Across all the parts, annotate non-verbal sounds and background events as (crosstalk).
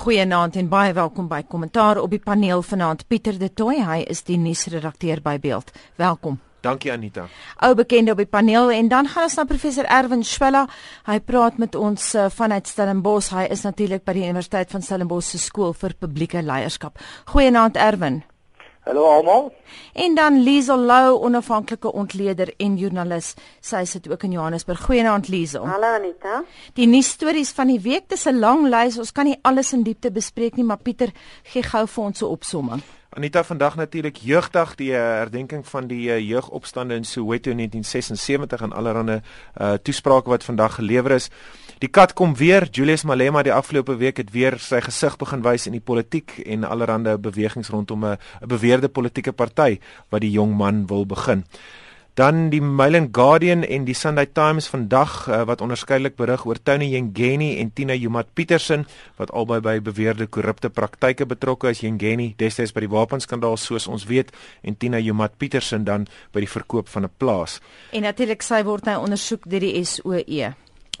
Goeienaand en baie welkom by Kommentaar op die paneel vanaand Pieter De Tooy, hy is die nuusredakteur by Beeld. Welkom. Dankie Anita. Ou bekende op die paneel en dan gaan ons na professor Erwin Schwella. Hy praat met ons uh, vanuit Stellenbosch. Hy is natuurlik by die Universiteit van Stellenbosch se skool vir publieke leierskap. Goeienaand Erwin. Hallo almal. En dan Liesel Lou, onafhanklike ontleder en joernalis. Sy sit ook in Johannesburg. Goeienaand Liesel. Hallo Anita. Die nuusstories van die week, dis 'n lang lys. Ons kan nie alles in diepte bespreek nie, maar Pieter, gee gou vir ons 'n opsomming. Anita vandag natuurlik jeugdag die uh, herdenking van die uh, jeugopstande in Soweto in 1976 en allerlei uh, toesprake wat vandag gelewer is. Die kat kom weer. Julius Malema die afgelope week het weer sy gesig begin wys in die politiek en allerlei bewegings rondom 'n beweerde politieke party wat die jong man wil begin. Dan die Mail and Guardian en die Sunday Times vandag uh, wat onderskeidelik berig oor Tony Yengeni en Tina Jumat Petersen wat albei by beweerde korrupte praktyke betrokke is. Yengeni destyds by die wapenskandaal soos ons weet en Tina Jumat Petersen dan by die verkoop van 'n plaas. En natuurlik sy word nou ondersoek deur die SOE.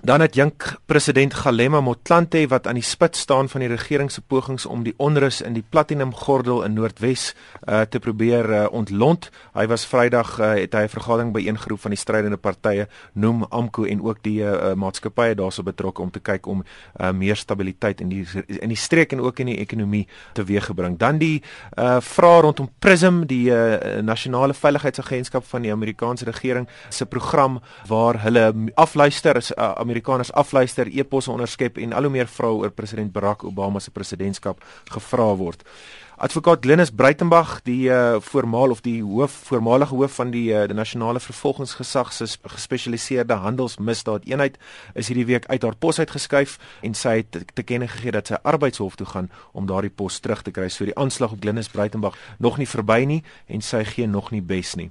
Dan het jink president Galema Motlanthe wat aan die spits staan van die regering se pogings om die onrus in die Platinum Gordel in Noordwes uh, te probeer uh, ontlont. Hy was Vrydag uh, het hy 'n vergadering byeengeroep van die strydende partye, noem AMKU en ook die uh, maatskappye daarso betrokke om te kyk om uh, meer stabiliteit in die in die streek en ook in die ekonomie teweeggebring. Dan die uh, vrae rondom PRISM, die uh, nasionale veiligheidsagentskap van die Amerikaanse regering se program waar hulle afluister is uh, Amerikaners afluister, e-posse onderskep en al hoe meer vrae oor president Barack Obama se presidentskap gevra word. Advokaat Glenis Breitenberg, die uh, voormaal of die hoof voormalige hoof van die uh, die nasionale vervolgingsgesag se gespesialiseerde handelsmisdaad eenheid, is hierdie week uit haar pos uitgeskuif en sy het te, te kenne gegee dat sy arbeidshof toe gaan om daardie pos terug te kry. So die aanslag op Glenis Breitenberg nog nie verby nie en sy gee nog nie bes nie.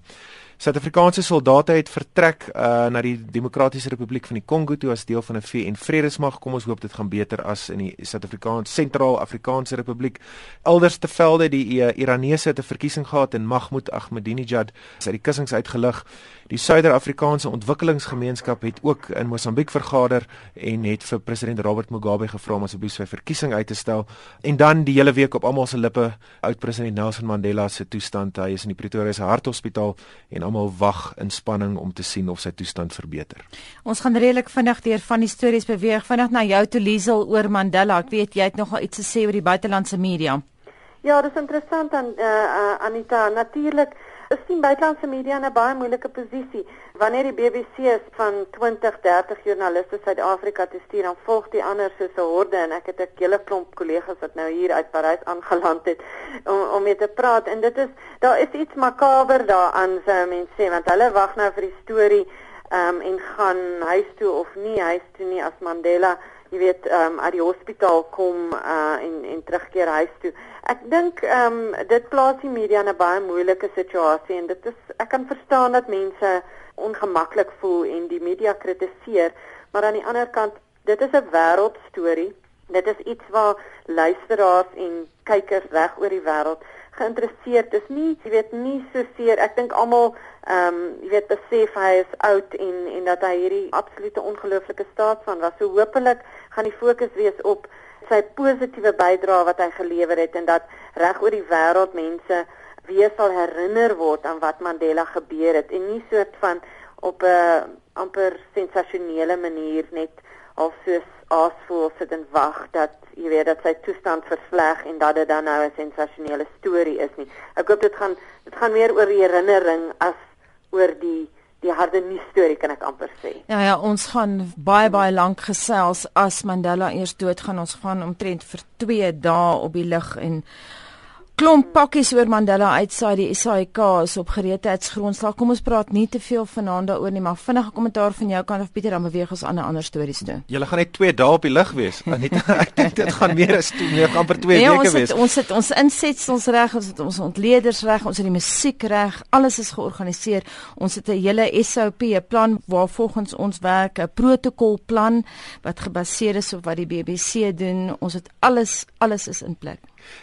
Suid-Afrikaanse soldate het vertrek uh, na die Demokratiese Republiek van die Kongo toe as deel van 'n VN vredesmag. Kom ons hoop dit gaan beter as in die Suid-Afrikaanse Sentraal-Afrikaanse Republiek. Elders te velde die uh, Iranese het 'n verkiesing gehad en Mahmoud Ahmadinejad is uit die kussings uitgelig. Die Suider-Afrikaanse Ontwikkelingsgemeenskap het ook in Mosambiek vergader en het vir president Robert Mugabe gevra om asseblief sy verkiesing uit te stel. En dan die hele week op almal se lippe oud president Nelson Mandela se toestand. Hy is in die Pretoria se harthospitaal en almal wag in spanning om te sien of sy toestand verbeter. Ons gaan redelik vinnig deur van die stories beweeg vinnig na jou toe Liesel oor Mandela. Ek weet jy het nog iets te sê oor die buitelandse media. Ja, dis interessant aan uh, uh, Anita. Natuurlik is die buitelandse media in 'n baie moeilike posisie. Wanneer die BBC van 20, 30 joernaliste Suid-Afrika te stuur, dan volg die ander soos 'n horde en ek het 'n hele klomp kollegas wat nou hier uit Parys aangeland het om om mee te praat en dit is daar is iets makaber daaraan sou mense sê want hulle wag nou vir die storie um, en gaan huis toe of nie huis toe nie as Mandela jy weet ehm um, uit die hospitaal kom uh, en en terugkeer huis toe. Ek dink ehm um, dit plaas die media in 'n baie moeilike situasie en dit is ek kan verstaan dat mense ongemaklik voel en die media kritiseer, maar aan die ander kant dit is 'n wêreldstorie. Dit is iets waar luisteraars en kykers reg oor die wêreld geïnteresseerd is. Nie, jy weet, nie so seer. Ek dink almal ehm um, jy weet besef hy is oud en en dat hy hierdie absolute ongelooflike staat van was. So hopelik gaan die fokus wees op sy positiewe bydrae wat hy gelewer het en dat reg oor die wêreld mense weer sal herinner word aan wat Mandela gebeur het en nie soort van op 'n amper sensasionele manier net of soos aasvoel sit en wag dat jy weet dat sy toestand versleg en dat dit dan nou 'n sensasionele storie is nie. Ek hoop dit gaan dit gaan meer oor die herinnering as oor die die harde nuus storie kan ek amper sê. Ja ja, ons gaan baie baie lank gesels as Mandela eers dood gaan. Ons gaan omtrent vir 2 dae op die lig en klomp pakkies oor Mandela uitsaai die SAIK is op gereedheidsgrondslag. Kom ons praat nie te veel vanaand daaroor nie, maar vinnige kommentaar van jou kant of Pieter dan beweeg ons aan 'n ander stories toe. Julle gaan net 2 dae op die lig wees. Net (laughs) ek dink dit gaan meer as 2 meer amper 2 nee, weke wees. Ons het ons insetsels reg, ons het ons ontleeders reg, ons het die musiek reg, alles is georganiseer. Ons het 'n hele SOP, 'n plan waar volgens ons werk, 'n protokolplan wat gebaseer is op wat die BBC doen. Ons het alles alles is in plek.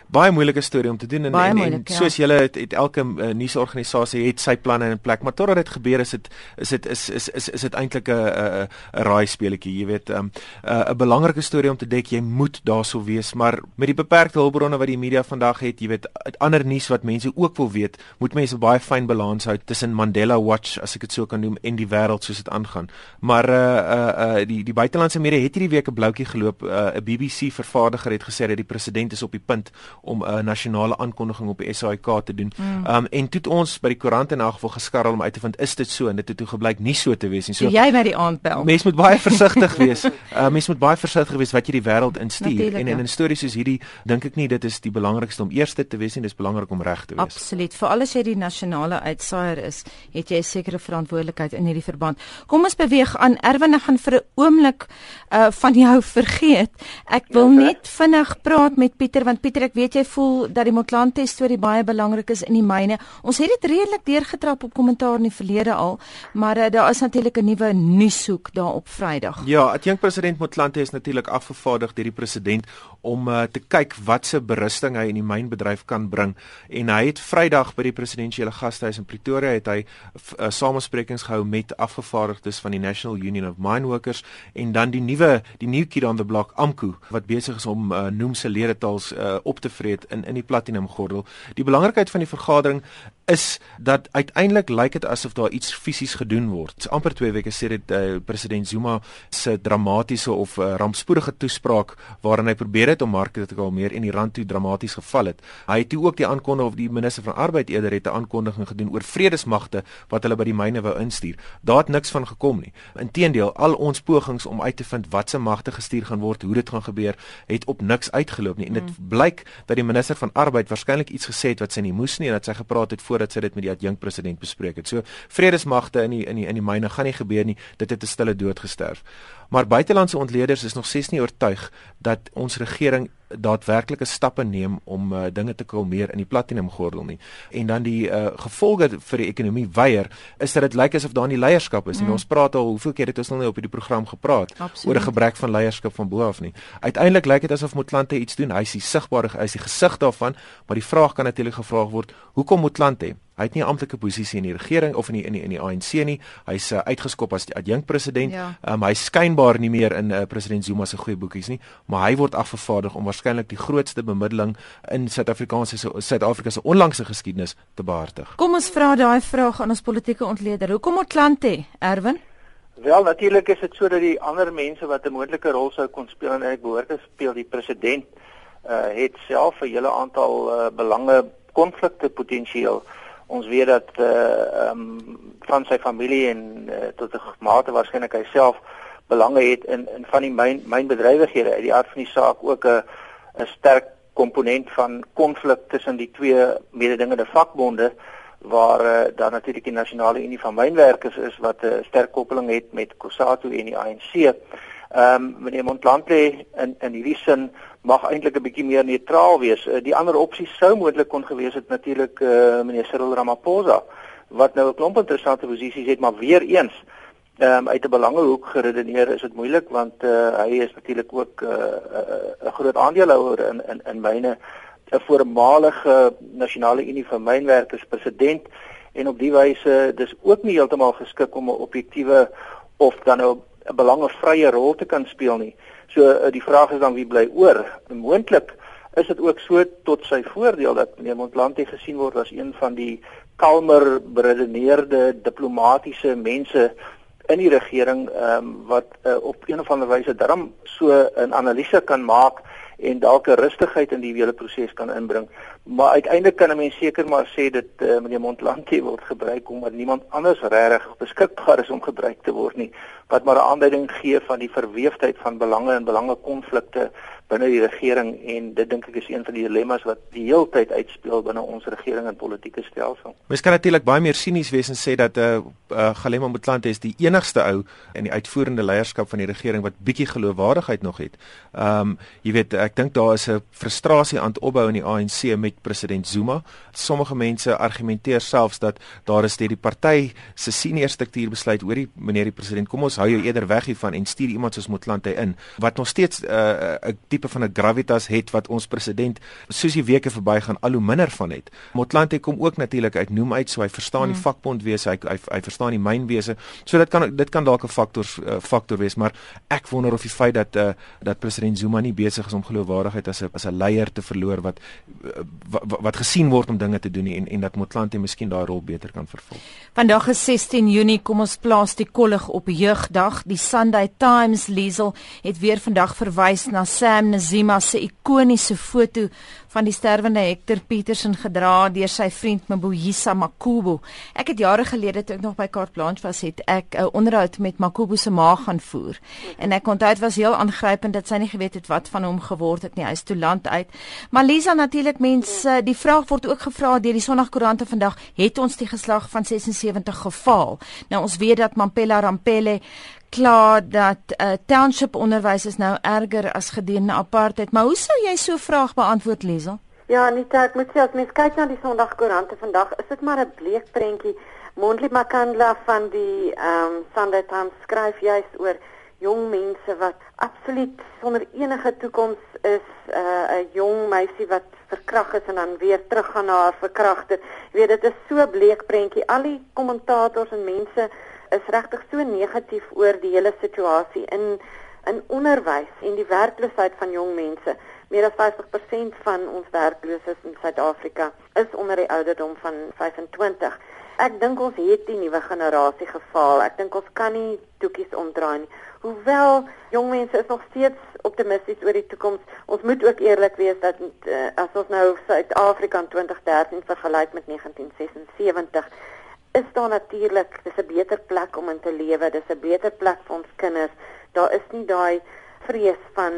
Baie moeilike storie om te doen en Baie en, moeilik, en ja. soos julle het, het elke uh, nuusorganisasie het sy planne in plek, maar totdat dit gebeur is dit is dit is is is is dit eintlik 'n 'n 'n raai speletjie, jy weet, 'n um, 'n belangrike storie om te dek, jy moet daarso wees, maar met die beperkte hulpbronne wat die media vandag het, jy weet, ander nuus wat mense ook wil weet, moet mense baie fyn balans hou tussen Mandela Watch as ek dit so kan noem en die wêreld soos dit aangaan. Maar uh uh uh die die buitelandse media het hierdie week 'n bloukie geloop. 'n uh, BBC vervaardiger het gesê dat die president is op die punt om 'n uh, nasionale aankondiging op die SAIK te doen. Mm. Um en toe het ons by die koerant in elk geval geskarrel om uit te vind is dit so en dit het toe gebleik nie so te wees nie. So, So jy my die aand bel. Mens moet baie versigtig wees. Uh (laughs) mens moet baie versigtig wees wat jy die wêreld instuur. Natuurlijk, En ja. in 'n storie soos hierdie dink ek nie dit is die belangrikste om eerste te wees nie, dis belangrik om reg te wees. Absoluut. Veral as jy die nasionale uitsaaier is, het jy 'n sekere verantwoordelikheid in hierdie verband. Kom ons beweeg aan. Erwin, ek gaan vir 'n oomblik uh van jou (laughs) vergeet. Ek wil Ja, net vinnig praat met Pieter want Pieter, ek weet jy voel dat die Motlanthe storie baie belangrik is in die myne. Ons het dit redelik deurgetrap op kommentaar in die verlede al, maar uh, daar is natuurlik 'n nuwe nuushoek daar op Vrydag. Ja, adjunk president Motlanthe is natuurlik afgevaardig deur die president om uh, te kyk wat se berusting hy in die mynbedryf kan bring en hy het Vrydag by die presidensiële gastehuis in Pretoria het hy uh, samesprekings gehou met afgevaardigdes van die National Union of Mine Workers en dan die nuwe die new kid on the block AMKU wat besig is om uh, noem se ledetaals uh, op te vreet in in die platinum gordel. Die belangrikheid van die vergadering is dat uiteindelik lyk dit asof daar iets fisies gedoen word. Dit's amper 2 weke sedert uh, president Zuma se dramatiese of uh, rampspoedige toespraak waarin hy probeer het om markte te kalmeer en die rand toe dramaties geval het. Hy het ook die aankondiging of die minister van arbeid eerder het 'n aankondiging gedoen oor vredesmagte wat hulle by die myne wou instuur. Daar het niks van gekom nie. Inteendeel, al ons pogings om uit te vind wat se magte gestuur gaan word, hoe dit gaan gebeur, het op niks uitgeloop nie. En dit mm. blyk dat die minister van arbeid waarskynlik iets gesê het wat sy nie moes nie en dat sy gepraat het voordat sy dit met die adjunk president bespreek het. So vredesmagte in die in die in die myne gaan nie gebeur nie. Dit het 'n stille dood gesterf. Maar buitelandse ontleeders is nog steeds nie oortuig dat ons regering daadwerklike stappe neem om uh, dinge te kalmeer in die platinum gordel nie. En dan die uh, gevolge vir die ekonomie weier is dat dit lyk asof daar nie leierskap is nie. Mm. Ons praat al hoeveel keer het ons al nie op hierdie program gepraat Absoluut. oor 'n gebrek van leierskap van bo af nie. Uiteindelik lyk dit asof Motlanthe iets doen. Hy is die sigbare hy is die gesig daarvan, maar die vraag kan natuurlik gevra word, hoekom Motlanthe? Hy het nie 'n amptelike posisie in die regering of in die in die in die ANC nie. Hy's uh, uitgeskop as die adjunk president. Ja. Um, hy skynbaar nie meer in uh, president Zuma se goeie boekies nie, maar hy word afgevaardig om waarskynlik die grootste bemiddeling in Suid-Afrikaanse Suid-Afrika se onlangse geskiedenis te behartig. Kom ons vra daai vraag aan ons politieke ontleder. Hoekom Motlanthe, Erwin? Wel natuurlik is dit sodat die ander mense wat 'n moontlike rol sou kon speel en ek behoort te speel die president uh het self 'n hele aantal uh, belange konflikte potensieel. Ons weet dat uh um van sy familie en uh, tot 'n mate waarskynlik hy self belange het in in van die myn mynbedrywighede uit die aard van die saak ook 'n 'n sterk komponent van konflik tussen die twee mededingende vakbonde waar uh, daar natuurlik die nasionale unie van mynwerkers is wat 'n uh, sterk koppeling het met COSATU en die ANC. Ehm um, meneer Montlantle in in hierdie sin mag eintlik 'n bietjie meer neutraal wees. Uh, die ander opsies sou moontlik kon gewees het natuurlik uh, meneer Cyril Ramaphosa wat nou 'n klomp interessante posisies het, maar weer eens ehm um, uit 'n belangehoek geredeneer is dit moeilik want uh, hy is natuurlik ook 'n uh, uh, groot aandeelhouer in in in myne 'n voormalige nasionale unie van mynwerkers president en op die wyse dis ook nie heeltemal geskik om 'n objektiewe of dan nou 'n belangevrye rol te kan speel nie. So uh, die vraag is dan wie bly oor? Moontlik is dit ook so tot sy voordeel dat meneer Montlanti gesien word as een van die kalmer beredeneerde diplomatisiese mense in die regering ehm um, wat uh, op een of ander wyse darm so 'n analise kan maak en dalk 'n rustigheid in die hele proses kan inbring. Maar uiteindelik kan 'n mens seker maar sê dit uh, meneer Montlanti word gebruik omdat niemand anders regtig beskikbaar is om gebruik te word nie, wat maar 'n aanduiding gee van die verweefdheid van belange en belangekonflikte binne die regering en dit dink ek is een van die dilemma's wat die heeltyd uitspeel binne ons regering en politieke stelsel. Mens kan natuurlik baie meer sinies wees en sê dat 'n uh, uh, Galema Motlanthe is die enigste ou in die uitvoerende leierskap van die regering wat bietjie geloofwaardigheid nog het. Ehm um, jy weet ek dink daar is 'n frustrasie aan het opbou in die ANC met president Zuma. Sommige mense argumenteer selfs dat daar is deur die party se senior struktuur besluit oor die meneer die president kom ons hou jou eerder weg hiervan en stuur iemand soos Motlanthe in wat nog steeds 'n uh, uh, tipe van 'n gravitas het wat ons president soos die weke verbygaan al hoe minder van het. Motlanthe kom ook natuurlik uit noem uit so hy verstaan die mm. vakbond wees, hy, hy hy verstaan die mynwese. So dit kan dit kan dalk 'n faktor uh, faktor wees, maar ek wonder of die feit dat uh, dat president Zuma nie besig is om geloofwaardigheid as 'n as 'n leier te verloor wat uh, wat, wat gesien word om dinge te doen nie, en en dat Motlanthe miskien daai rol beter kan vervul. Vandag is 16 Junie, kom ons plaas die kollig op jeugdag. Die Sunday Times Liesel het weer vandag verwys na Sam Nazima se ikoniese foto van die sterwende Hector Petersen gedra deur sy vriend Mbuyisa Makubu. Ek het jare gelede toe ek nog by Carte Blanche was, het ek 'n onderhoud met Makubu se ma gaan voer. En ek onthou dit was heel aangrypend dat sy nie geweet het wat van hom geword het nie. Hy is toe land uit. Maar Lisa natuurlik mense, die vraag word ook gevra deur die Sondagkoerante vandag, het ons die geslag van 76 gefaal? Nou ons weet dat Mampela Rampele klaar dat uh, township onderwys is nou erger as gedurende apartheid, maar hoe sou jy so 'n vraag beantwoord, Liesel? Ja, net ek moet sê as mens kyk na die Sondagkoerante vandag, is dit maar 'n bleek prentjie. Mondli Makandla van die ehm um, Sunday Times skryf juis oor jong mense wat absoluut sonder enige toekoms is, 'n uh, jong meisie wat verkragt is en dan weer teruggaan na haar verkragter. Jy weet, dit is so bleek prentjie. Al die kommentators en mense is regtig so negatief oor die hele situasie in in onderwys en die werkloosheid van jong mense. Meer as 50% van ons werklooses in Suid-Afrika is onder die ouderdom van 25. Ek dink ons het die nuwe generasie gefaal. Ek dink ons kan nie toekies omdraai nie. Hoewel jong mense is nog steeds optimisties oor die toekoms. Ons moet ook eerlik wees dat uh, as ons nou Suid-Afrika in 2013 vergelyk met 1976 is daar natuurlik dis 'n beter plek om in te lewe, dis 'n beter plek vir ons kinders. Daar is nie daai vrees van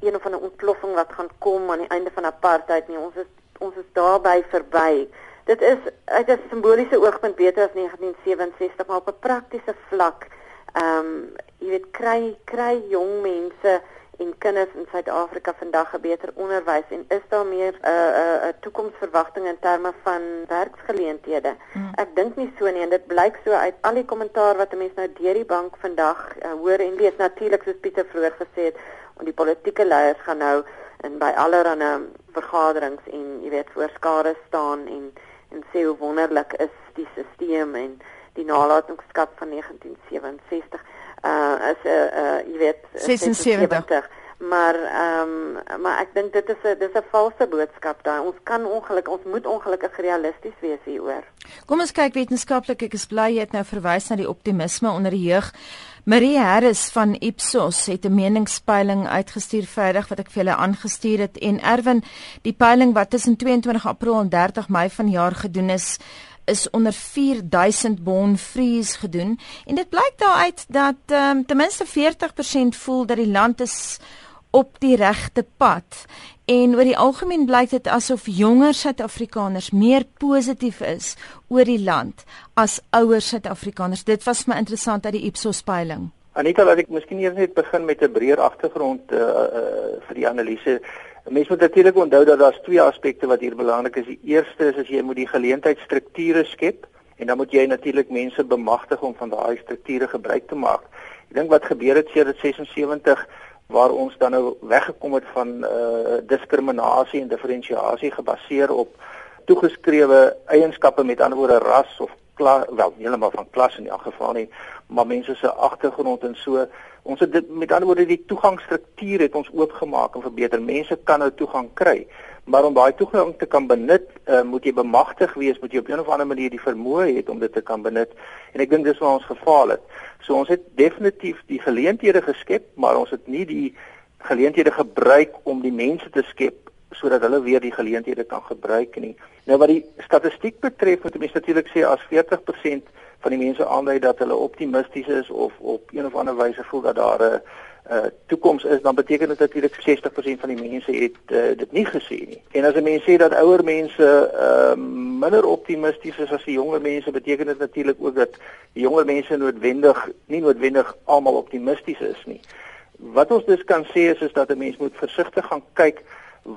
een of ander ontploffing wat gaan kom aan die einde van apartheid nie. Ons is ons is daarby verby. Dit is uit 'n simboliese oogpunt beter as 1967, maar op 'n praktiese vlak, ehm um, jy weet kry kry jong mense en kinders in Suid-Afrika vandag 'n beter onderwys en is daar meer 'n uh, 'n uh, 'n uh, toekomsverwagting in terme van werksgeleenthede. Hmm. Ek dink nie so nie en dit blyk so uit al die kommentaar wat 'n mens nou deur die bank vandag uh, hoor en lees natuurlik soos Pieter vroeër gesê het, en die politieke leiers gaan nou in by allerlei vergaderings en jy weet voor skare staan en en sê hoe wonderlik is die stelsel en die nalatenskap van 1967 uh as 'n uh, uh, jy weet 76 maar ehm um, maar ek dink dit is 'n dis 'n valse boodskap daai ons kan ongelukkig ons moet ongelukkig realisties wees hieroor. Kom ons kyk wetenskaplik. Ek is bly jy het nou verwys na die optimisme onder die jeug. Marie Harris van Ipsos het 'n meningspeiling uitgestuur Vrydag wat ek vir julle aangestuur het. En Erwin die peiling wat tussen 22 April en 30 Mei vanjaar gedoen is is onder 4000 bonvries gedoen en dit blyk daaruit dat um, ten minste 40% voel dat die land is op die regte pad en oor die algemeen blyk dit asof jonger Suid-Afrikaners meer positief is oor die land as ouer Suid-Afrikaners. Dit was my interessant uit die Ipsos peiling. Anita, laat ek miskien eers net begin met 'n breër agtergrond uh, uh, vir die analise. Mense moet natuurlik onthou dat daar twee aspekte wat hier belangrik is. Die eerste is as jy moet die geleentheidsstrukture skep en dan moet jy natuurlik mense bemagtig om van daai strukture gebruik te maak. Ek dink wat gebeur het sedert 76 waar ons dan nou weggekom het van uh diskriminasie en diferensiasie gebaseer op toegeskrewe eienskappe met ander woorde ras of klas wel heeltemal van klas in elk geval nie maar mense se agtergrond en so ons het dit met ander woorde die toegangsstruktuur het ons oopgemaak en verbeter. Mense kan nou toegang kry maar om daai toegang te kan benut uh, moet jy bemagtig wees moet jy op 'n of ander manier die vermoë het om dit te kan benut. En ek dink dis waar ons gefaal het. So ons het definitief die geleenthede geskep maar ons het nie die geleenthede gebruik om die mense te skep sodat hulle weer die geleenthede kan gebruik nie. Nou wat die statistiek betref, moet mense natuurlik sê as 40% van die mense aandui dat hulle optimisties is of op een of ander wyse voel dat daar 'n uh, toekoms is, dan beteken dit natuurlik 60% van die mense het uh, dit nie gesien nie. En as 'n mens sê dat ouer mense uh, minder optimisties is as die jonger mense, beteken dit natuurlik ook dat die jonger mense noodwendig nie noodwendig almal optimisties is nie. Wat ons dus kan sê is is dat 'n mens moet versigtig gaan kyk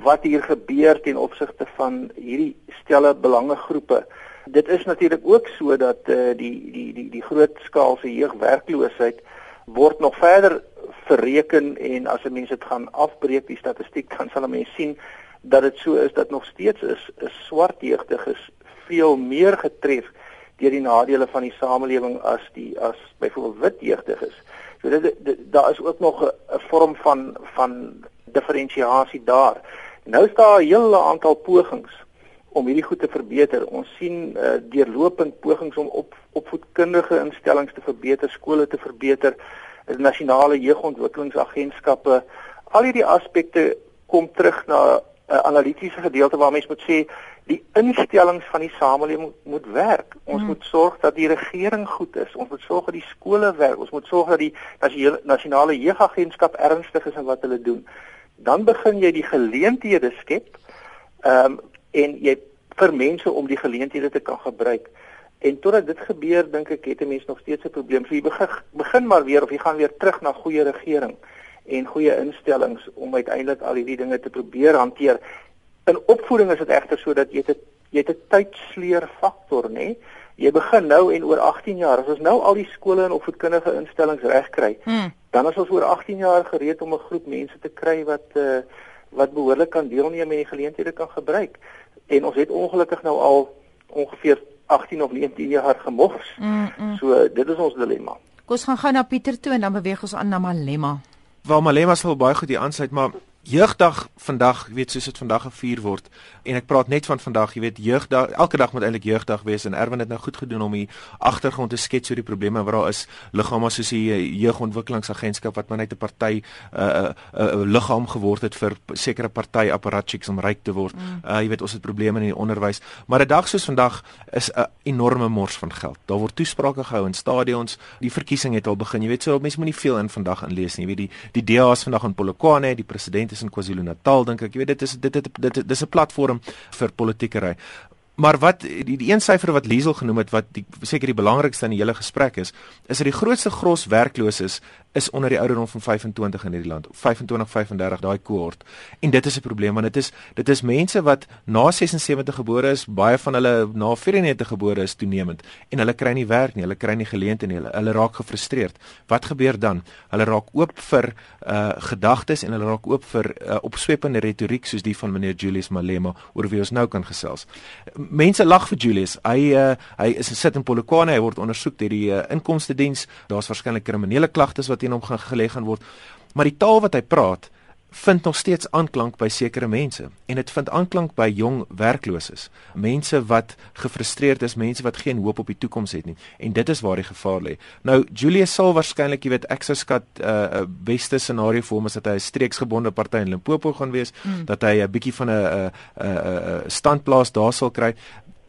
wat hier gebeur ten opsigte van hierdie stelle belangegroepe. Dit is natuurlik ook sodat uh, die die die die groot skaalse jeugwerkloosheid word nog verder verreken en as 'n mens dit gaan afbreek die statistiek dan sal 'n mens sien dat dit so is dat nog steeds is 'n swart jeugdiges veel meer getref deur die nadele van die samelewing as die as byvoorbeeld wit jeugdiges. So dit, dit daar is ook nog 'n vorm van van diferensiasie daar. Nou is daar 'n hele aantal pogings om hierdie goed te verbeter. Ons sien uh, deurlopend pogings om op opvoedkundige instellings te verbeter, skole te verbeter, nasionale jeugontwikkelingsagentskappe. Al hierdie aspekte kom terug na 'n uh, analitiese gedeelte waar mense moet sê die instellings van die samelewing moet werk. Ons hmm. moet sorg dat die regering goed is. Ons moet sorg dat die skole werk. Ons moet sorg dat die nasionale jeugagentskap ernstig is in wat hulle doen. Dan begin jy die geleenthede skep. Ehm um, en jy vir mense om die geleenthede te kan gebruik. En totdat dit gebeur, dink ek het 'n mens nog steeds 'n probleem. So jy begin begin maar weer of jy gaan weer terug na goeie regering en goeie instellings om uiteindelik al hierdie dinge te probeer hanteer. In opvoeding is dit egter sodat jy dit jy het 'n tydsleer faktor, nê? Jy begin nou en oor 18 jaar, as ons nou al die skole en opvoedkundige instellings regkry, hmm. Dan is ons oor 18 jaar gereed om 'n groep mense te kry wat uh wat behoorlik kan deelneem en die geleenthede kan gebruik. En ons het ongelukkig nou al ongeveer 18 of 19 jaar gemors. Mm, mm. So dit is ons dilemma. Kom ons gaan gou na Pieter toe en dan beweeg ons aan na Malema. Waar Malema sal baie goed hier aansluit, maar Jeugdag vandag, jy weet soos dit vandag gevier word en ek praat net van vandag, jy weet jeugdag, elke dag moet eintlik jeugdag wees en Erwin het nou goed gedoen om die agtergrond te skets oor die probleme wat daar is. Liggame soos die eh, jeugontwikkelingsagentskap wat maar net 'n party 'n uh, 'n uh, uh, uh, liggaam geword het vir sekere party apparatchiks om ryk te word. Mm. Uh, jy weet ons het probleme in die onderwys, maar 'n dag soos vandag is 'n enorme mors van geld. Daar word toesprake gehou in stadions. Die verkiesing het al begin. Jy weet so mense moet nie veel in vandag inlees nie. Jy weet die die DA's vandag in Polokwane, die president is in KwaZulu-Natal dink ek. Jy weet dit is dit dit dit dis 'n platform vir politiekery. Maar wat die, die een syfer wat Liesel genoem het wat die seker die belangrikste in die hele gesprek is, is dat die grootste gros werklooses is onder die ouderdom van 25 in hierdie land. 25 35 daai kohort. En dit is 'n probleem want dit is dit is mense wat na 76 gebore is, baie van hulle na 94 gebore is toenemend en hulle kry nie werk nie, hulle kry nie geleenthede nie, hulle, hulle raak gefrustreerd. Wat gebeur dan? Hulle raak oop vir uh gedagtes en hulle raak oop vir uh, opswepende retoriek soos die van meneer Julius Malema oor wie ons nou kan gesels. Mense lag vir Julius. Hy uh hy is sit in Polokwane, hy word ondersoek deur die uh, inkomste diens. Daar's waarskynlik kriminele klagtes wat teen hom gelê gaan word. Maar die taal wat hy praat vind nog steeds aanklank by sekere mense en dit vind aanklank by jong werklooses mense wat gefrustreerd is mense wat geen hoop op die toekoms het nie en dit is waar die gevaar lê nou Julius sal waarskynlik jy weet ek sou skat 'n uh, beste scenario vir hom is dat hy 'n streeksgebonde party in Limpopo gaan wees mm. dat hy 'n bietjie van 'n 'n 'n standplaas daar sal kry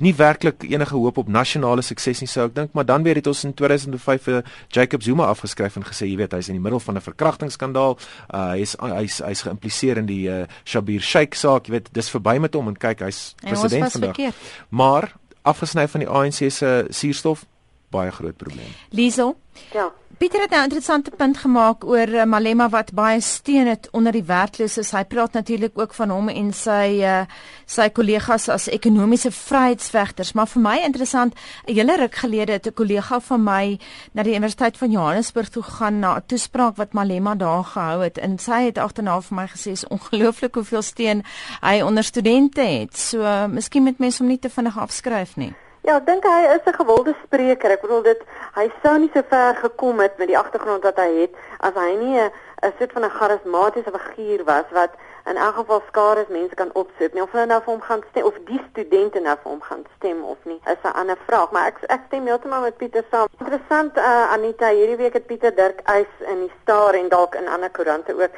nie werklik enige hoop op nasionale sukses nie sou ek dink maar dan weer het ons in 2005 vir Jacob Zuma afgeskryf en gesê jy weet hy's in die middel van 'n verkrachtingsskandaal. Uh, hy is hy's hy's geïmpliseer in die uh, Shabir Sheikh saak. Jy weet dis verby met hom en kyk hy's president vandag. verkeerd. maar afgesny van die ANC se suurstof baie groot probleem. Liesel? Ja Pieter het nou 'n interessante punt gemaak oor uh, Malema wat baie steun het onder die werklooses. Hy praat natuurlik ook van hom en sy uh, sy kollegas as ekonomiese vryheidsvegters, maar vir my interessant, 'n hele ruk gelede het 'n kollega van my na die Universiteit van Johannesburg toe gaan na 'n toespraak wat Malema daar gehou het en sy het agterna vir my gesê is ongelooflik hoeveel steun hy onder studente het. So, uh, miskien moet mense hom nie te vinnig afskryf nie. Ja, ek dink hy is 'n gewilde spreker. Ek bedoel dit hy sou nie so ver gekom het met die agtergrond wat hy het as hy nie 'n 'n soort van 'n charismatiese figuur was wat in elk geval skare mense kan opsoek. Nie of hulle nou vir hom gaan stem of die studente nou vir hom gaan stem of nie, is 'n ander vraag, maar ek ek stem heeltemal met Pieter saam. Interessant uh, Anita, hierdie week het Pieter Dirk Eis in die Star en dalk in ander koerante ook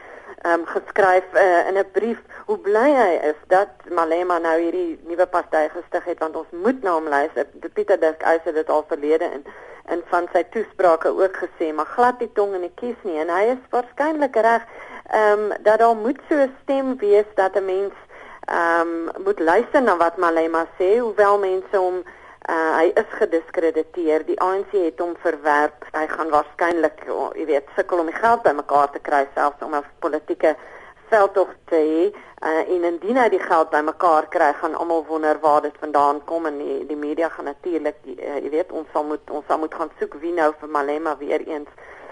um, geskryf uh, in 'n brief hoe bly hy is dat Malema nou hierdie nuwe party gestig het want ons moet na hom luister. Pieter Dirk Eis het dit al verlede in in van sy toesprake ook gesê, maar glad die tong in die kies nie en hy is waarskynlik reg ehm um, dat daar moet so 'n stem wees dat 'n mens ehm um, moet luister na wat Malema sê, hoewel mense hom Uh, hy is gediskrediteer. Die ANC het hom verwerp. Hy gaan waarskynlik, oh, jy weet, sukkel om die geld bymekaar te kry selfs om 'n politieke veldtog te hê. Uh, en indien hy die geld bymekaar kry, gaan almal wonder waar dit vandaan kom en die, die media gaan natuurlik, uh, jy weet, ons sal moet ons sal moet gaan soek wie nou vir Malema weer eens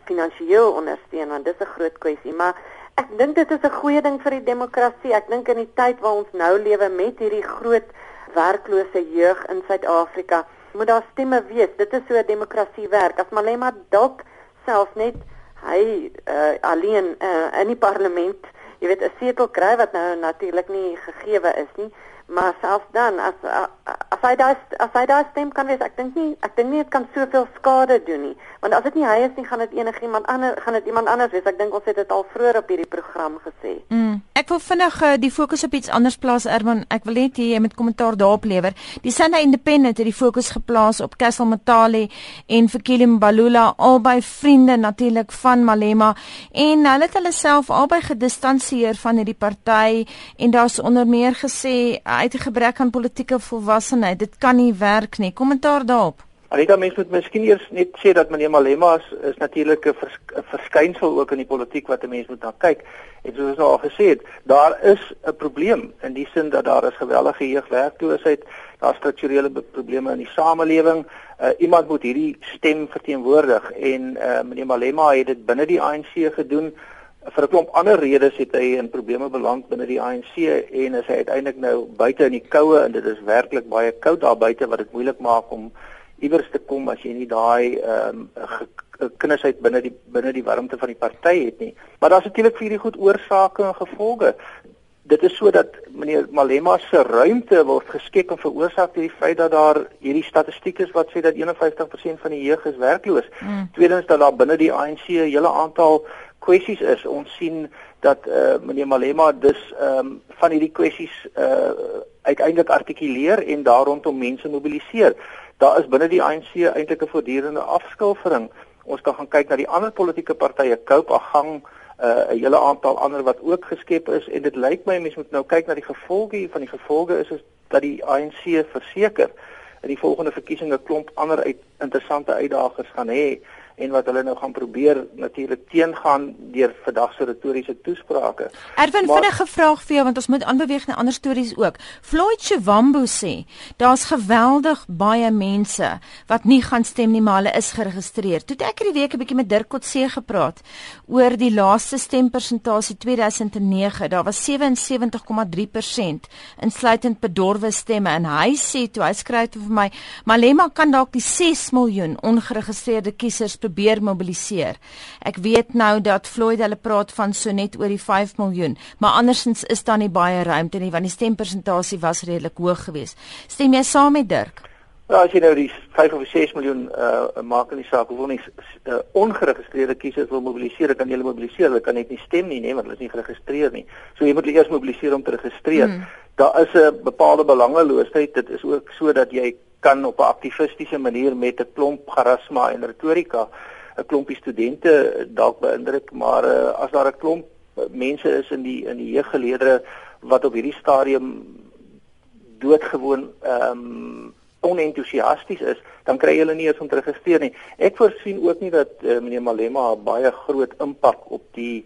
finansiëel ondersteun want dis 'n groot kwessie, maar ek dink dit is 'n goeie ding vir die demokrasie. Ek dink in die tyd waar ons nou lewe met hierdie groot werklose jeug in Suid-Afrika, moet daar stemme wees. Dit is so 'n demokrasie werk. As Malema dalk self net hy uh, alleen uh, in die parlement, jy weet 'n setel kry wat nou natuurlik nie gegeewe is nie, maar selfs dan as as hy daai as hy daai stem kan wees, ek dink nie ek dink nie dit kan soveel skade doen nie. Want as dit nie hy is nie, gaan dit enigiemand anders gaan dit iemand anders wees. Ek dink ons het dit al vroeër op hierdie program gesê. Mm. Ek wil vinnig uh, die fokus op iets anders plaas Erwan. Ek wil net jy met kommentaar daarop lewer. Die Sunday Independent het die fokus geplaas op Castle Matali en Fikile Mbalula, albei vriende natuurlik van Malema en hulle het hulle self albei gedistansieer van hierdie party en daar's onder meer gesê uit 'n gebrek aan politieke volwassenheid. Dit kan nie werk nie. Kommentaar daarop. Anita mens moet miskien eers net sê dat meneer Malema is, is natuurlik 'n vers, verskynsel ook in die politiek wat 'n mens moet na kyk. En soos ons nou al gesê het, daar is 'n probleem in die sin dat daar is geweldige jeugwerkloosheid, daar strukturele probleme in die samelewing. Uh, iemand moet hierdie stem verteenwoordig en uh, meneer Malema het dit binne die ANC gedoen vir 'n klomp ander redes het hy in probleme beland binne die ANC en is hy uiteindelik nou buite in die koue en dit is werklik baie koud daar buite wat dit moeilik maak om iewers te kom as jy nie daai ehm um, kindesheid binne die binne die warmte van die party het nie. Maar daar's natuurlik vir hierdie goed oorsake en gevolge. Dit is sodat meneer Malema se ruimte word geskep en veroorsaak deur die feit dat daar hierdie statistiek is wat sê dat 51% van die jeug is werkloos. Mm. Tweedens dat daar binne die ANC 'n hele aantal kwessies is. Ons sien dat eh uh, meneer Malema dus ehm um, van hierdie kwessies eh uh, uiteindelik artikuleer en daar rondom mense mobiliseer. Daar is binne die ANC eintlik 'n voortdurende afskilfering. Ons kan gaan kyk na die ander politieke partye, Cope, Agang, eh, 'n uh, hele aantal ander wat ook geskep is en dit lyk my mense moet nou kyk na die gevolge hiervan. Die gevolge is, is dat die ANC verseker in die volgende verkiesings 'n klomp ander uit interessante uitdagings gaan hê en wat hulle nou gaan probeer natuurlik teengaan deur vandag se retoriese toesprake. Erwin vinnige vraag vir jou want ons moet aanbeweeg na ander stories ook. Floyd Chewambo sê daar's geweldig baie mense wat nie gaan stem nie maar hulle is geregistreer. Toe ek hierdie week 'n bietjie met Dirk Kotse gepraat oor die laaste stempersentasie 2009. Daar was 77,3% insluitend bedorwe stemme en hy sê toe hy skryf vir my Malema kan dalk die 6 miljoen ongeregistreerde kiesers probeer mobiliseer. Ek weet nou dat Floyd hulle praat van so net oor die 5 miljoen, maar andersins is daar nie baie ruimte nie want die stempersentasie was redelik hoog geweest. Stem jy saam met Dirk? Ja, as jy nou die 5 of 6 miljoen uh maak in die saak, hoeveel nie uh, ongeregistreerde kiesers wil mobiliseer, kan jy hulle mobiliseer, hulle kan net nie stem nie, nee, want hulle is nie geregistreer nie. So jy moet hulle eers mobiliseer om te registreer. Hmm. Daar is 'n bepaalde belangeloosheid. Dit is ook sodat jy kan op 'n aktivistiese manier met 'n klomp garasma en retorika 'n klompie studente dalk beïndruk, maar uh, as daar 'n klomp mense is in die in die jeuggeleerdere wat op hierdie stadium doodgewoon ehm um, onentoesiasties is, dan kry hulle nie eens om te registreer nie. Ek voorsien ook nie dat uh, meneer Malema baie groot impak op die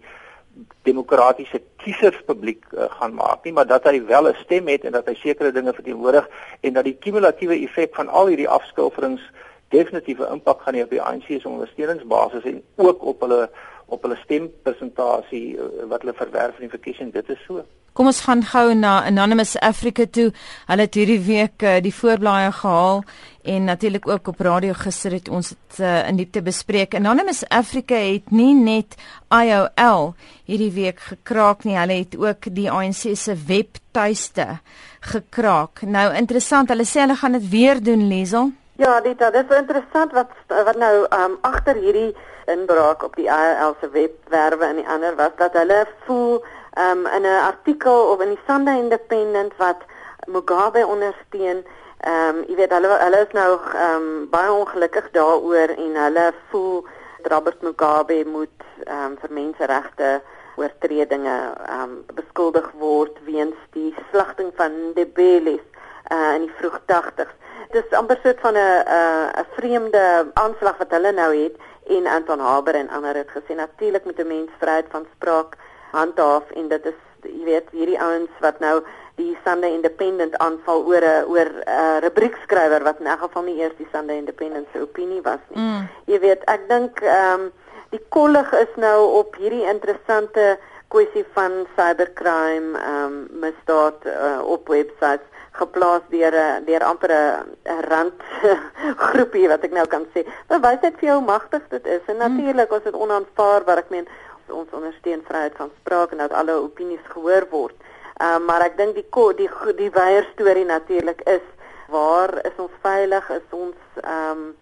demokratiese kieserspubliek uh, gaan maak nie, maar dat hy wel 'n stem het en dat hy sekere dinge verteenwoordig en dat die kumulatiewe effek van al hierdie afskilferings definitiewe impak gaan hê op die ANC se ondersteuningsbasis en ook op hulle op hulle stempersentasie uh, wat hulle verwerf in die verkiesing. Dit is so. Kom ons gaan gou na Anonymous Africa toe. Hulle het hierdie week uh, die voorblaaie gehaal en natuurlik ook op radio gister het ons dit uh, in diepte bespreek. Anonymous Africa het nie net IOL hierdie week gekraak nie, hulle het ook die ANC se webtuiste gekraak. Nou interessant, hulle sê hulle gaan dit weer doen, Liesel. Ja, dit dit is interessant wat wat nou um agter hierdie inbraak op die IOL se webwerwe en die ander was dat hulle voel um, in 'n artikel of in die Sunday Independent wat Mugabe ondersteun. Ehm um, jy weet hulle hulle is nou ehm um, baie ongelukkig daaroor en hulle voel Robert Mugabe moet ehm um, vir menseregte oortredinge ehm um, beskuldig word weens die slagting van Ndebele uh, in die vroeg 80s. Dit is amper soort van 'n 'n vreemde aanslag wat hulle nou het en Anton Haber en ander het gesê natuurlik met 'n mens vryheid van spraak handhaaf en dit is jy weet hierdie ouens wat nou die Sunday Independent aanval oor 'n oor 'n uh, rubriekskrywer wat in elk geval nie eers die Sunday Independent se opinie was nie. Mm. Jy weet ek dink ehm um, die kollig is nou op hierdie interessante kwessie van cybercrime, ehm um, misdaad uh, op websites geplaas deur 'n deur amper 'n rand (laughs) groepie wat ek nou kan sê. Bewys dit vir jou hoe magtig dit is. En natuurlik is dit onaanvaarbaar. Ek meen ons ondersteun vryheid van spraak en dat alle opinies gehoor word. Ehm uh, maar ek dink die die die weier storie natuurlik is waar is ons veilig? Is ons ehm um,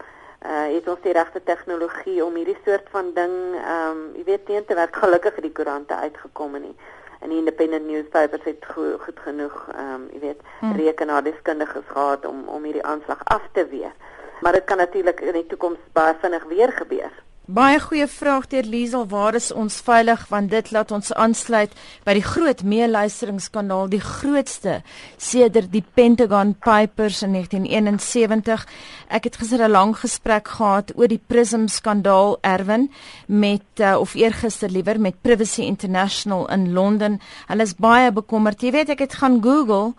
uh het ons die regte tegnologie om hierdie soort van ding ehm um, jy weet teen te werk gelukkig het die koerante uitgekom en die en die independent newspapers het goed, goed genoeg ehm um, jy weet hmm. rekenaardeskundiges gehad om om hierdie aanslag af te weer maar dit kan natuurlik in die toekoms baie vinnig weer gebeur Baie goeie vraag deur Liesel, waar is ons veilig want dit laat ons aansluit by die groot meeluisteringsskandaal, die grootste sedert die Pentagon Papers in 1971. Ek het gister 'n lang gesprek gehad oor die Prism skandaal Erwin met uh, of eergister liewer met Privacy International in Londen. Hulle is baie bekommerd. Jy weet ek het gaan Google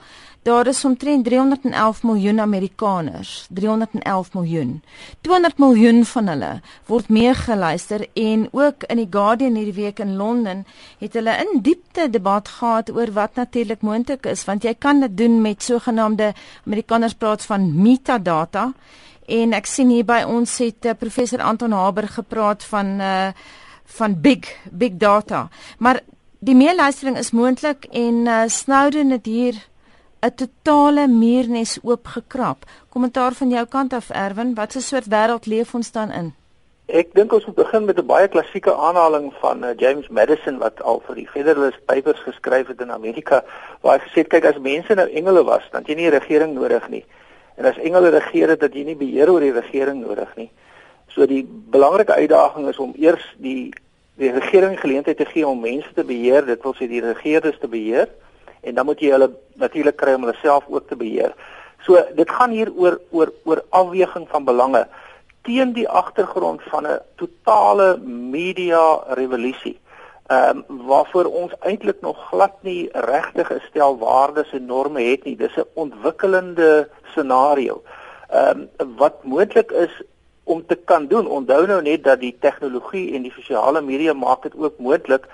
Daar is omtrent 311 miljoen Amerikaners, 311 miljoen. 200 miljoen van hulle word meegeluister en ook in die Guardian hierdie week in Londen het hulle in diepte debat gehad oor wat natuurlik moontlik is want jy kan dit doen met sogenaamde Amerikaners praat van metadata en ek sien hier by ons het uh, professor Anton Haber gepraat van uh, van big big data. Maar die meeluistering is moontlik en uh, Snowden het hier 'n totale muurnes oopgekrap. Kommentaar van jou kant af Erwin, wat 'n soort wêreld leef ons dan in? Ek dink ons moet begin met 'n baie klassieke aanhaling van uh, James Madison wat al vir die Federalist Papers geskryf het in Amerika waar hy gesê het kyk as mense nou engele was, dan het jy nie 'n regering nodig nie. En as engele regeer het, dat jy nie beheer oor die regering nodig nie. So die belangrike uitdaging is om eers die die regering geleentheid te gee om mense te beheer, dit wil sê die regerders te beheer en dan moet jy hulle natuurlik kry om hulle self ook te beheer. So dit gaan hier oor oor oor afweging van belange teen die agtergrond van 'n totale media revolusie. Ehm um, waarvoor ons eintlik nog glad nie regtig 'n stel waardes en norme het nie. Dis 'n ontwikkelende scenario. Ehm um, wat moontlik is om te kan doen. Onthou nou net dat die tegnologie en die sosiale media maak dit ook moontlik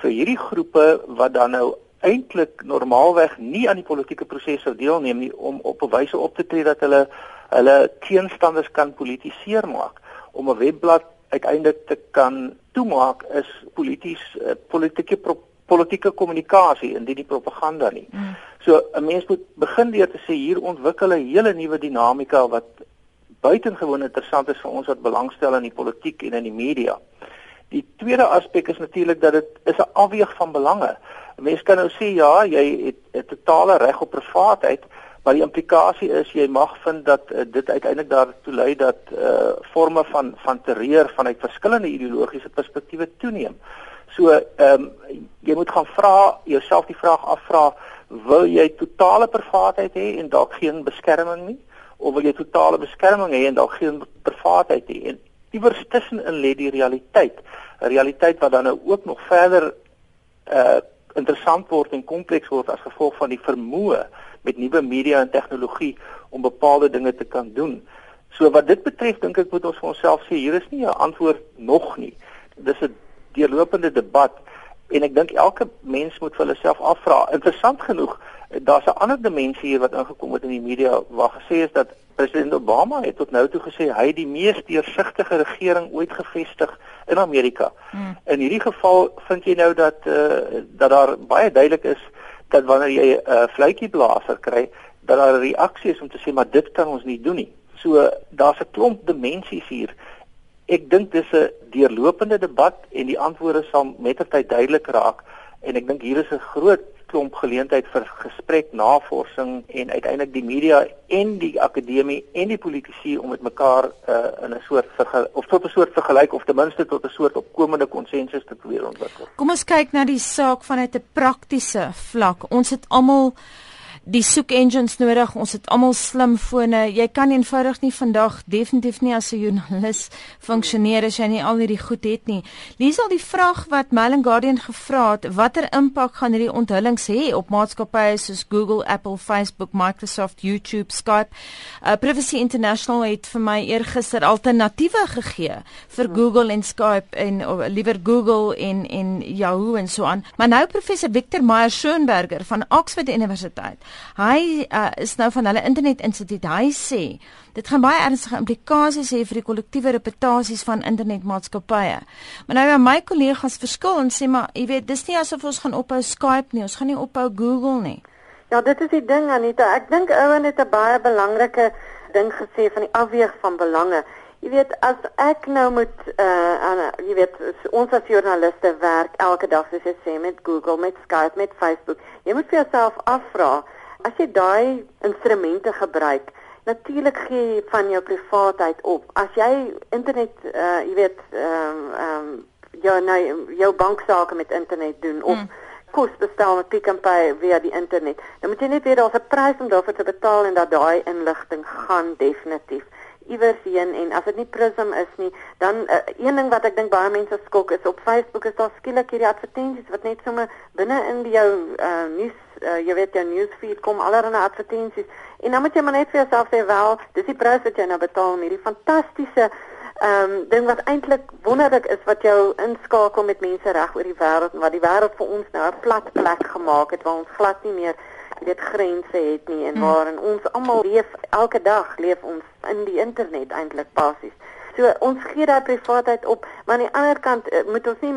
vir hierdie groepe wat dan nou eintlik normaalweg nie aan die politieke proses sou deelneem nie om op 'n wyse op te tree dat hulle hulle teenstanders kan politiseer maak om 'n webblad uiteindelik te kan toemaak is polities uh, politieke politieke kommunikasie en dit die propaganda nie. Mm. So 'n mens moet begin deur te sê hier ontwikkel 'n hele nuwe dinamika wat buitengewoon interessant is vir ons wat belangstel in die politiek en in die media. Die tweede aspek is natuurlik dat dit is 'n afweeg van belange. Mense kan nou sê ja, jy het 'n totale reg op privaatheid, maar die implikasie is jy mag vind dat uh, dit uiteindelik daartoe lei dat uh forme van van terreur vanuit verskillende ideologiese perspektiewe toeneem. So ehm um, jy moet gaan vra jouself die vraag afvra, wil jy totale privaatheid hê en dalk geen beskerming nie of wil jy totale beskerming hê en dalk geen privaatheid hê? En iewers tussenin lê die realiteit, 'n realiteit wat dan nou ook nog verder uh interessant word en kompleks word as gevolg van die vermoë met nuwe media en tegnologie om bepaalde dinge te kan doen. So wat dit betref dink ek moet ons vir onsself sê hier is nie 'n antwoord nog nie. Dis 'n deurlopende debat en ek dink elke mens moet vir hulself afvra. Interessant genoeg, daar's 'n ander dimensie hier wat ingekom het in die media waar gesê is dat president Obama het tot nou toe gesê hy die mees deursigtige regering ooit gevestig in Amerika. Hmm. In hierdie geval vind jy nou dat eh uh, dat daar baie duidelik is dat wanneer jy 'n uh, fluitjieblaser kry, dat daar 'n reaksie is om te sê maar dit kan ons nie doen nie. So daar's 'n klomp dimensies hier. Ek dink dis 'n deurlopende debat en die antwoorde sal mettertyd duidelik raak en ek dink hier is 'n groot klomp geleentheid vir gesprek, navorsing en uiteindelik die media en die akademie en die politici om met mekaar uh, in 'n soort of tot 'n soort vergelyk of ten minste tot 'n soort opkomende konsensus te probeer ontwikkel. Kom ons kyk na die saak vanuit 'n praktiese vlak. Ons het almal die soek engines nodig. Ons het almal slimfone. Jy kan eenvoudig nie vandag definitief nie as 'n joernalis funksioneer as jy nie al hierdie goed het nie. Lees al die vraag wat Mail and Guardian gevra het, watter impak gaan hierdie onthullings hê op maatskappye soos Google, Apple, Facebook, Microsoft, YouTube, Skype? Uh, Privacy International het vir my eergister alternatiewe gegee vir Google en Skype en of, liewer Google en en Yahoo en so aan. Maar nou professor Victor Meyer Schoenberger van Oxford Universiteit. Hy uh, is nou van hulle internet instituut. Hy sê dit gaan baie ernstige implikasies hê vir die kollektiewe reputasies van internetmaatskappye. Maar nou ja, my kollegas verskil en sê maar jy weet dis nie asof ons gaan ophou Skype nie, ons gaan nie ophou Google nie. Ja, dit is die ding Anita. Ek dink Owen het 'n baie belangrike ding gesê van die afweeg van belange. Jy weet as ek nou moet uh aan jy weet ons as joernaliste werk elke dag soos jy sê met Google, met Skype, met Facebook. Jy moet vir jouself afvra as jy daai instrumente gebruik, natuurlik gee jy van jou privaatheid op. As jy internet uh jy weet ehm um, ehm um, jou nou jou banksaake met internet doen of hmm kos bestel met Pick n Pay via die internet. Dan moet jy net weet daar's 'n prys om daarvoor te betaal en dat daai inligting gaan definitief iewers heen en as dit nie Prism is nie, dan uh, een ding wat ek dink baie mense skok is op Facebook is daar skielik hierdie advertensies wat net sommer binne in jou uh, nuus uh, jy weet jou newsfeed kom allerlei advertensies en dan moet jy maar net vir jouself sê wel dis die prys wat jy nou betaal om hierdie fantastiese ehm um, ding wat eintlik wonderlik is wat jou inskakel met mense reg oor die wêreld en wat die wêreld vir ons nou 'n plat plek gemaak het waar ons glad nie meer weet grense het nie en hmm. waarin ons almal leef elke dag leef ons in die internet eintlik basies. So ons gee daai privaatheid op, maar aan die ander kant eh, moet ons nie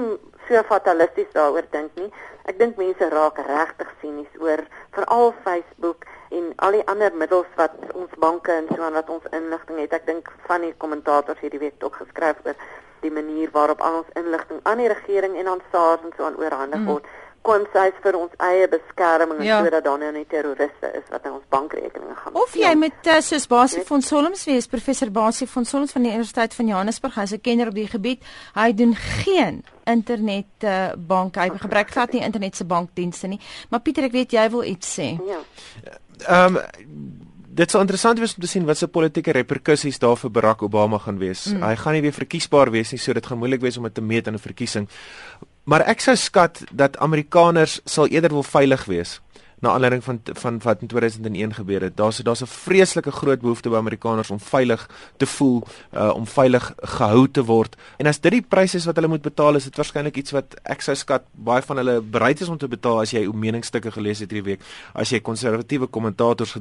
so fatalisties daaroor dink nie. Ek dink mense raak regtig sinies oor veral Facebook en al die ander middels wat ons banke en so aan wat ons inligting het. Ek dink van die kommentators hierdie week ook geskryf oor die manier waarop al ons inligting aan die regering en aan SARS en so aan oorhandig hmm. word. Mm kon sy vir ons eie beskerming ja. sodat daar nou nie terroriste is wat in ons bankrekeninge gaan. Of jy met uh, soos Basie van Solms wees, professor Basie van Solms van die Universiteit van Johannesburg, hy's 'n kenner op die gebied. Hy doen geen internet uh, bank, hy gebruik glad nie internet se bankdienste nie. Maar Pieter, ek weet jy wil iets sê. Ja. Ehm um, Dit sou interessant wees om te sien wat se politieke reperkusies daar vir Barack Obama gaan wees. Mm. Hy gaan nie weer verkiesbaar wees nie, so dit gaan moeilik wees om dit te meet in 'n verkiesing. Maar ek sou skat dat Amerikaners sal eerder wil veilig wees na aanleiding van van wat in 2001 gebeur het. Daar's daar's 'n vreeslike groot behoefte by Amerikaners om veilig te voel, uh, om veilig gehou te word. En as dit die prys is wat hulle moet betaal, is dit waarskynlik iets wat ek sou skat baie van hulle bereid is om te betaal as jy ou meningsstukke gelees het hierdie week. As jy konservatiewe kommentators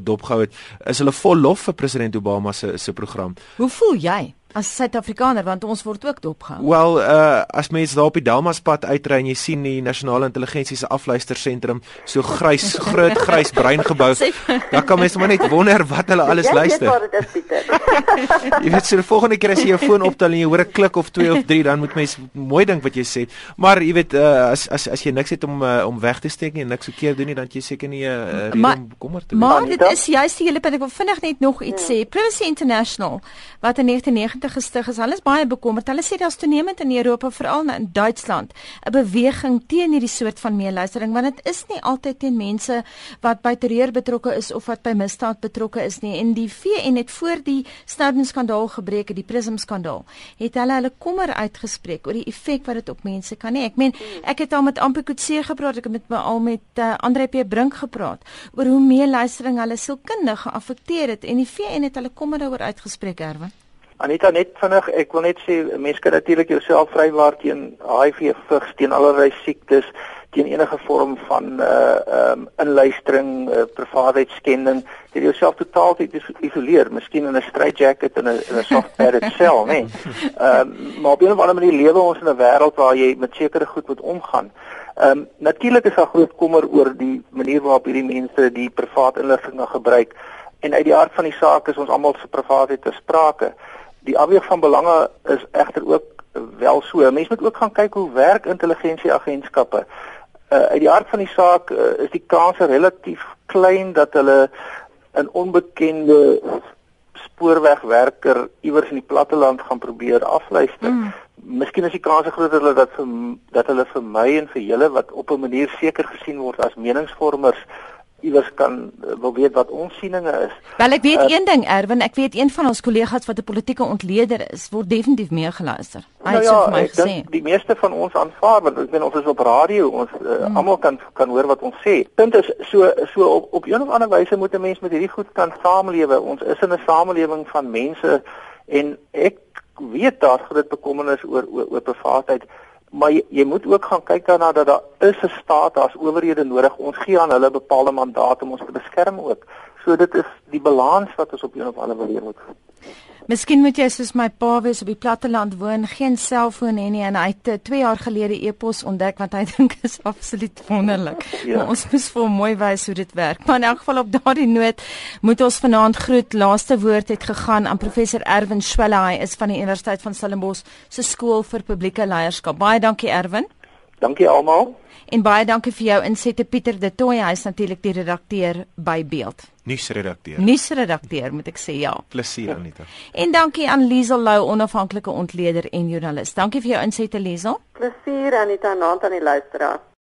dopgehou het, is hulle vol lof vir president Obama se se program. Hoe voel jy? As Suid-Afrikaner want ons word ook dopgehou. Wel, uh as mense daar op die Delmaspad uitry en jy sien die nasionale intelligensie se afluistersentrum so grys, (laughs) groot grys bruin gebou, dan kan mense maar net wonder wat hulle alles jy luister. Jy weet wat dit is, Pieter. (laughs) jy weet so die volgende keer as jy jou foon optel en jy hoor 'n klik of 2 of 3, dan moet mense mooi dink wat jy sê. Maar jy weet uh as as as jy niks het om uh, om weg te steek nie en niks verkeerd doen nie, dan jy seker nie 'n uh, rede om kommer te wees. Maar dit is juist die hele punt ek wil vinnig net nog iets ja. sê. Privacy International wat in 1990 20 gestig is. Hulle is baie bekommerd. Hulle sê daar's toenemend in Europa, veral in Duitsland, 'n beweging teen hierdie soort van meeluistering want dit is nie altyd teen mense wat by terreur betrokke is of wat by misdaad betrokke is nie. En die VN het voor die Snowden skandaal gebreek, die Prism skandaal, het hulle hulle kommer uitgespreek oor die effek wat dit op mense kan hê. Ek meen, ek het al met Ampikutse gepraat, ek het met al met uh, Andre P Brink gepraat oor hoe meeluistering hulle sielkundig geaffekteer het en die VN het hulle kommer daaroor uitgespreek, Erwin. Anita net vinnig, ek wil net sê mense kan natuurlik jouself vrywaar teen HIV, vigs, teen allerlei siektes, teen enige vorm van uh um inluistering, uh, privaatheidskending, jy jouself totaal te isoleer, miskien in 'n straight jacket en 'n in 'n soft padded (laughs) cell, nee. Ehm um, maar op 'n of ander manier lewe ons in 'n wêreld waar jy met sekere goed moet omgaan. Ehm um, natuurlik is daar groot kommer oor die manier waarop hierdie mense die privaat inligting gebruik en uit die aard van die saak is ons almal se privaatheid te sprake. Die afweeg van belange is egter ook wel so. Mense moet ook gaan kyk hoe werk intelligensieagentskappe. Uh, uit die aard van die saak uh, is die kans relatief klein dat hulle 'n onbekende spoorwegwerker iewers in die platteland gaan probeer afluister. Mm. Miskien is die kans groter dat vir, dat hulle vir my en vir julle wat op 'n manier seker gesien word as meningsvormers iewers kan uh, wil weet wat ons sieninge is. Wel ek weet uh, een ding Erwin, ek weet een van ons kollegas wat 'n politieke ontleder is, word definitief meegeluister. Hy nou het ja, vir my gesê. Die meeste van ons aanvaar want ek weet ons is op radio, ons uh, hmm. almal kan kan hoor wat ons sê. Punt is so so op op 'n of ander wyse moet 'n mens met hierdie goed kan saamlewe. Ons is in 'n samelewing van mense en ek weet daar groot bekommernis oor oor, oor privaatheid maar jy, jy moet ook gaan kyk daarna dat daar is 'n staat, daar's owerhede nodig. Ons gee aan hulle bepaalde mandate om ons te beskerm ook. So dit is die balans wat ons op een of ander manier moet Miskien moet jy soos my pa wees op die platteland woon, geen selfoon hê nie en hy het 2 jaar gelede e-pos ontdek wat hy (laughs) dink is absoluut wonderlik. Ja. Maar ons moet vir hom mooi wys hoe dit werk. Maar in elk geval op daardie noot moet ons vanaand groet. Laaste woord het gegaan aan professor Erwin Schwelle. Hy is van die Universiteit van Stellenbosch se skool vir publieke leierskap. Baie dankie Erwin. Dankie almal. En baie dankie vir jou insette Pieter De Tooy. Hy is natuurlik die redakteur by Beeld. Nuusredakteur. Nuusredakteur moet ek sê ja. Plesier Anita. En dankie aan Liesel Lou, onafhanklike ontleder en joernalis. Dankie vir jou insette Liesel. Plesier Anita, naand aan die luisteraar.